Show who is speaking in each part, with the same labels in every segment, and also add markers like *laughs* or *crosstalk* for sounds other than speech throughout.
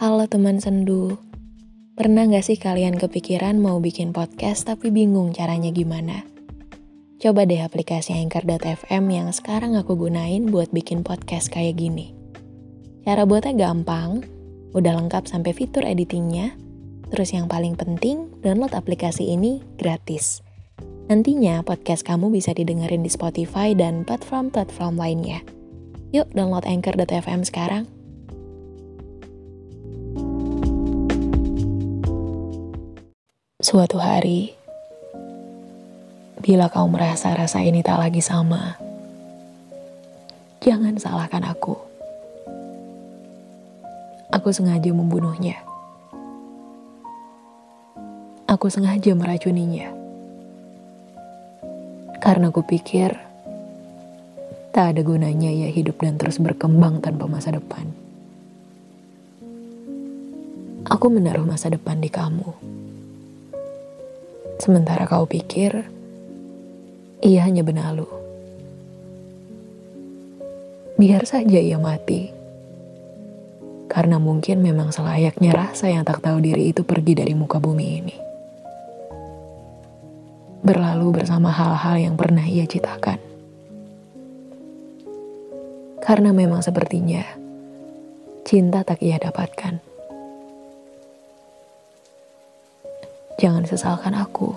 Speaker 1: Halo teman sendu, pernah gak sih kalian kepikiran mau bikin podcast tapi bingung caranya gimana? Coba deh aplikasi Anchor.fm yang sekarang aku gunain buat bikin podcast kayak gini. Cara buatnya gampang, udah lengkap sampai fitur editingnya, terus yang paling penting, download aplikasi ini gratis. Nantinya podcast kamu bisa didengerin di Spotify dan platform-platform lainnya. Yuk download Anchor.fm sekarang. Suatu hari, bila kau merasa rasa ini tak lagi sama, jangan salahkan aku. Aku sengaja membunuhnya. Aku sengaja meracuninya. Karena aku pikir tak ada gunanya ya hidup dan terus berkembang tanpa masa depan. Aku menaruh masa depan di kamu Sementara kau pikir ia hanya benalu. Biar saja ia mati. Karena mungkin memang selayaknya rasa yang tak tahu diri itu pergi dari muka bumi ini. Berlalu bersama hal-hal yang pernah ia citakan. Karena memang sepertinya cinta tak ia dapatkan. Jangan sesalkan aku.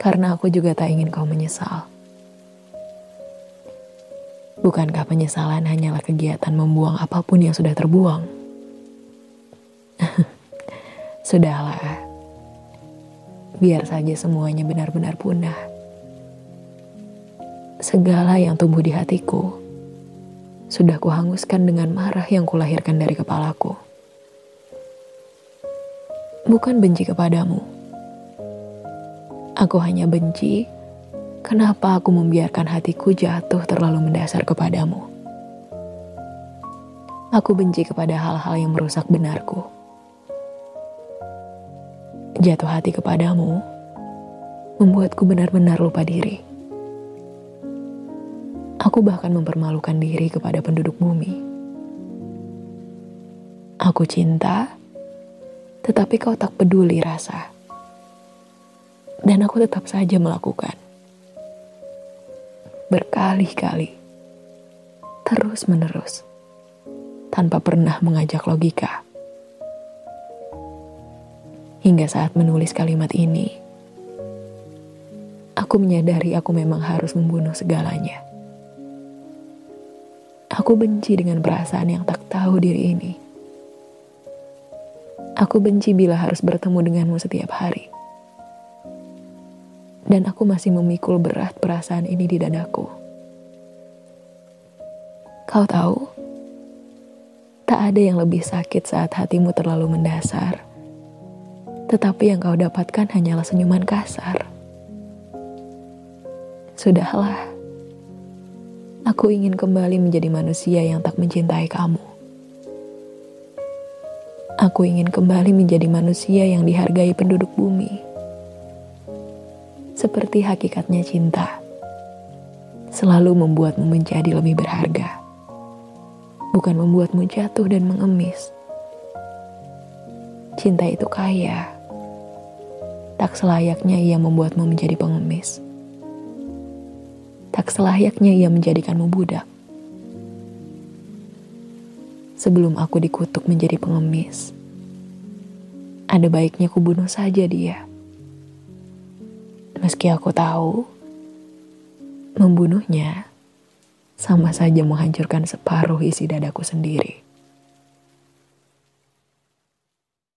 Speaker 1: Karena aku juga tak ingin kau menyesal. Bukankah penyesalan hanyalah kegiatan membuang apa pun yang sudah terbuang? *laughs* Sudahlah. Biar saja semuanya benar-benar punah. Segala yang tumbuh di hatiku sudah kuhanguskan dengan marah yang kulahirkan dari kepalaku bukan benci kepadamu. Aku hanya benci kenapa aku membiarkan hatiku jatuh terlalu mendasar kepadamu. Aku benci kepada hal-hal yang merusak benarku. Jatuh hati kepadamu membuatku benar-benar lupa diri. Aku bahkan mempermalukan diri kepada penduduk bumi. Aku cinta tetapi kau tak peduli rasa. Dan aku tetap saja melakukan. Berkali-kali. Terus-menerus. Tanpa pernah mengajak logika. Hingga saat menulis kalimat ini, aku menyadari aku memang harus membunuh segalanya. Aku benci dengan perasaan yang tak tahu diri ini Aku benci bila harus bertemu denganmu setiap hari. Dan aku masih memikul berat perasaan ini di dadaku. Kau tahu, tak ada yang lebih sakit saat hatimu terlalu mendasar. Tetapi yang kau dapatkan hanyalah senyuman kasar. Sudahlah, aku ingin kembali menjadi manusia yang tak mencintai kamu. Aku ingin kembali menjadi manusia yang dihargai penduduk bumi. Seperti hakikatnya cinta, selalu membuatmu menjadi lebih berharga, bukan membuatmu jatuh dan mengemis. Cinta itu kaya, tak selayaknya ia membuatmu menjadi pengemis. Tak selayaknya ia menjadikanmu budak sebelum aku dikutuk menjadi pengemis. Ada baiknya ku bunuh saja dia. Meski aku tahu, membunuhnya sama saja menghancurkan separuh isi dadaku sendiri.